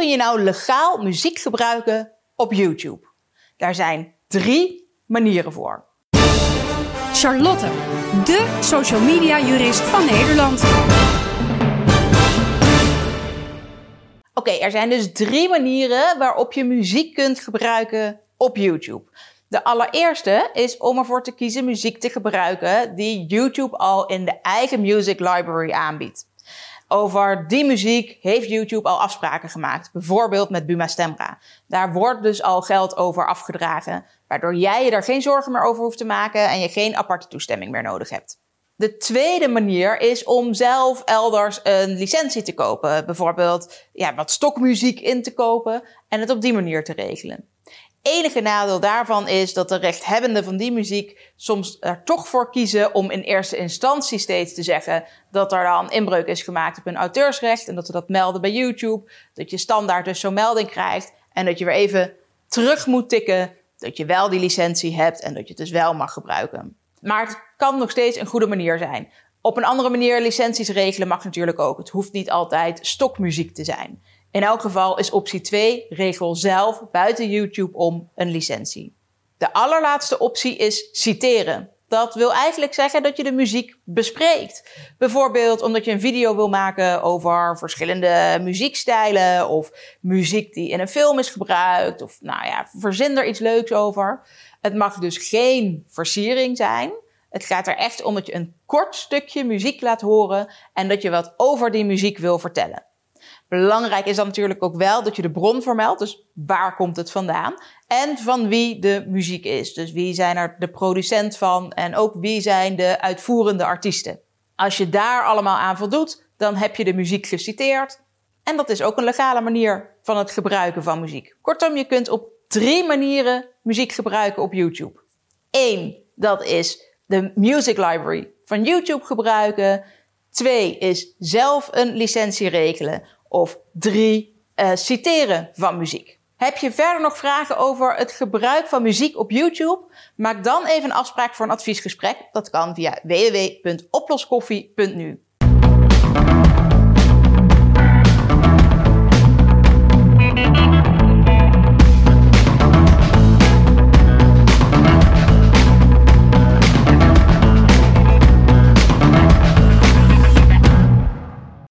kun je nou legaal muziek gebruiken op YouTube? Daar zijn drie manieren voor. Charlotte, de social media jurist van Nederland. Oké, er zijn dus drie manieren waarop je muziek kunt gebruiken op YouTube. De allereerste is om ervoor te kiezen muziek te gebruiken die YouTube al in de eigen Music Library aanbiedt. Over die muziek heeft YouTube al afspraken gemaakt, bijvoorbeeld met Buma Stemra. Daar wordt dus al geld over afgedragen, waardoor jij je er geen zorgen meer over hoeft te maken en je geen aparte toestemming meer nodig hebt. De tweede manier is om zelf elders een licentie te kopen. Bijvoorbeeld ja, wat stokmuziek in te kopen en het op die manier te regelen. Enige nadeel daarvan is dat de rechthebbenden van die muziek soms er toch voor kiezen om in eerste instantie steeds te zeggen dat er dan inbreuk is gemaakt op hun auteursrecht en dat ze dat melden bij YouTube. Dat je standaard dus zo'n melding krijgt en dat je weer even terug moet tikken dat je wel die licentie hebt en dat je het dus wel mag gebruiken. Maar het kan nog steeds een goede manier zijn. Op een andere manier licenties regelen mag natuurlijk ook. Het hoeft niet altijd stokmuziek te zijn. In elk geval is optie 2 regel zelf buiten YouTube om een licentie. De allerlaatste optie is citeren. Dat wil eigenlijk zeggen dat je de muziek bespreekt. Bijvoorbeeld omdat je een video wil maken over verschillende muziekstijlen of muziek die in een film is gebruikt of nou ja, verzin er iets leuks over. Het mag dus geen versiering zijn. Het gaat er echt om dat je een kort stukje muziek laat horen en dat je wat over die muziek wil vertellen. Belangrijk is dan natuurlijk ook wel dat je de bron vermeldt. Dus waar komt het vandaan? En van wie de muziek is. Dus wie zijn er de producent van en ook wie zijn de uitvoerende artiesten. Als je daar allemaal aan voldoet, dan heb je de muziek geciteerd. En dat is ook een legale manier van het gebruiken van muziek. Kortom, je kunt op drie manieren muziek gebruiken op YouTube. Eén, dat is de Music Library van YouTube gebruiken. Twee is zelf een licentie regelen. Of drie, uh, citeren van muziek. Heb je verder nog vragen over het gebruik van muziek op YouTube? Maak dan even een afspraak voor een adviesgesprek. Dat kan via www.oploskoffie.nu.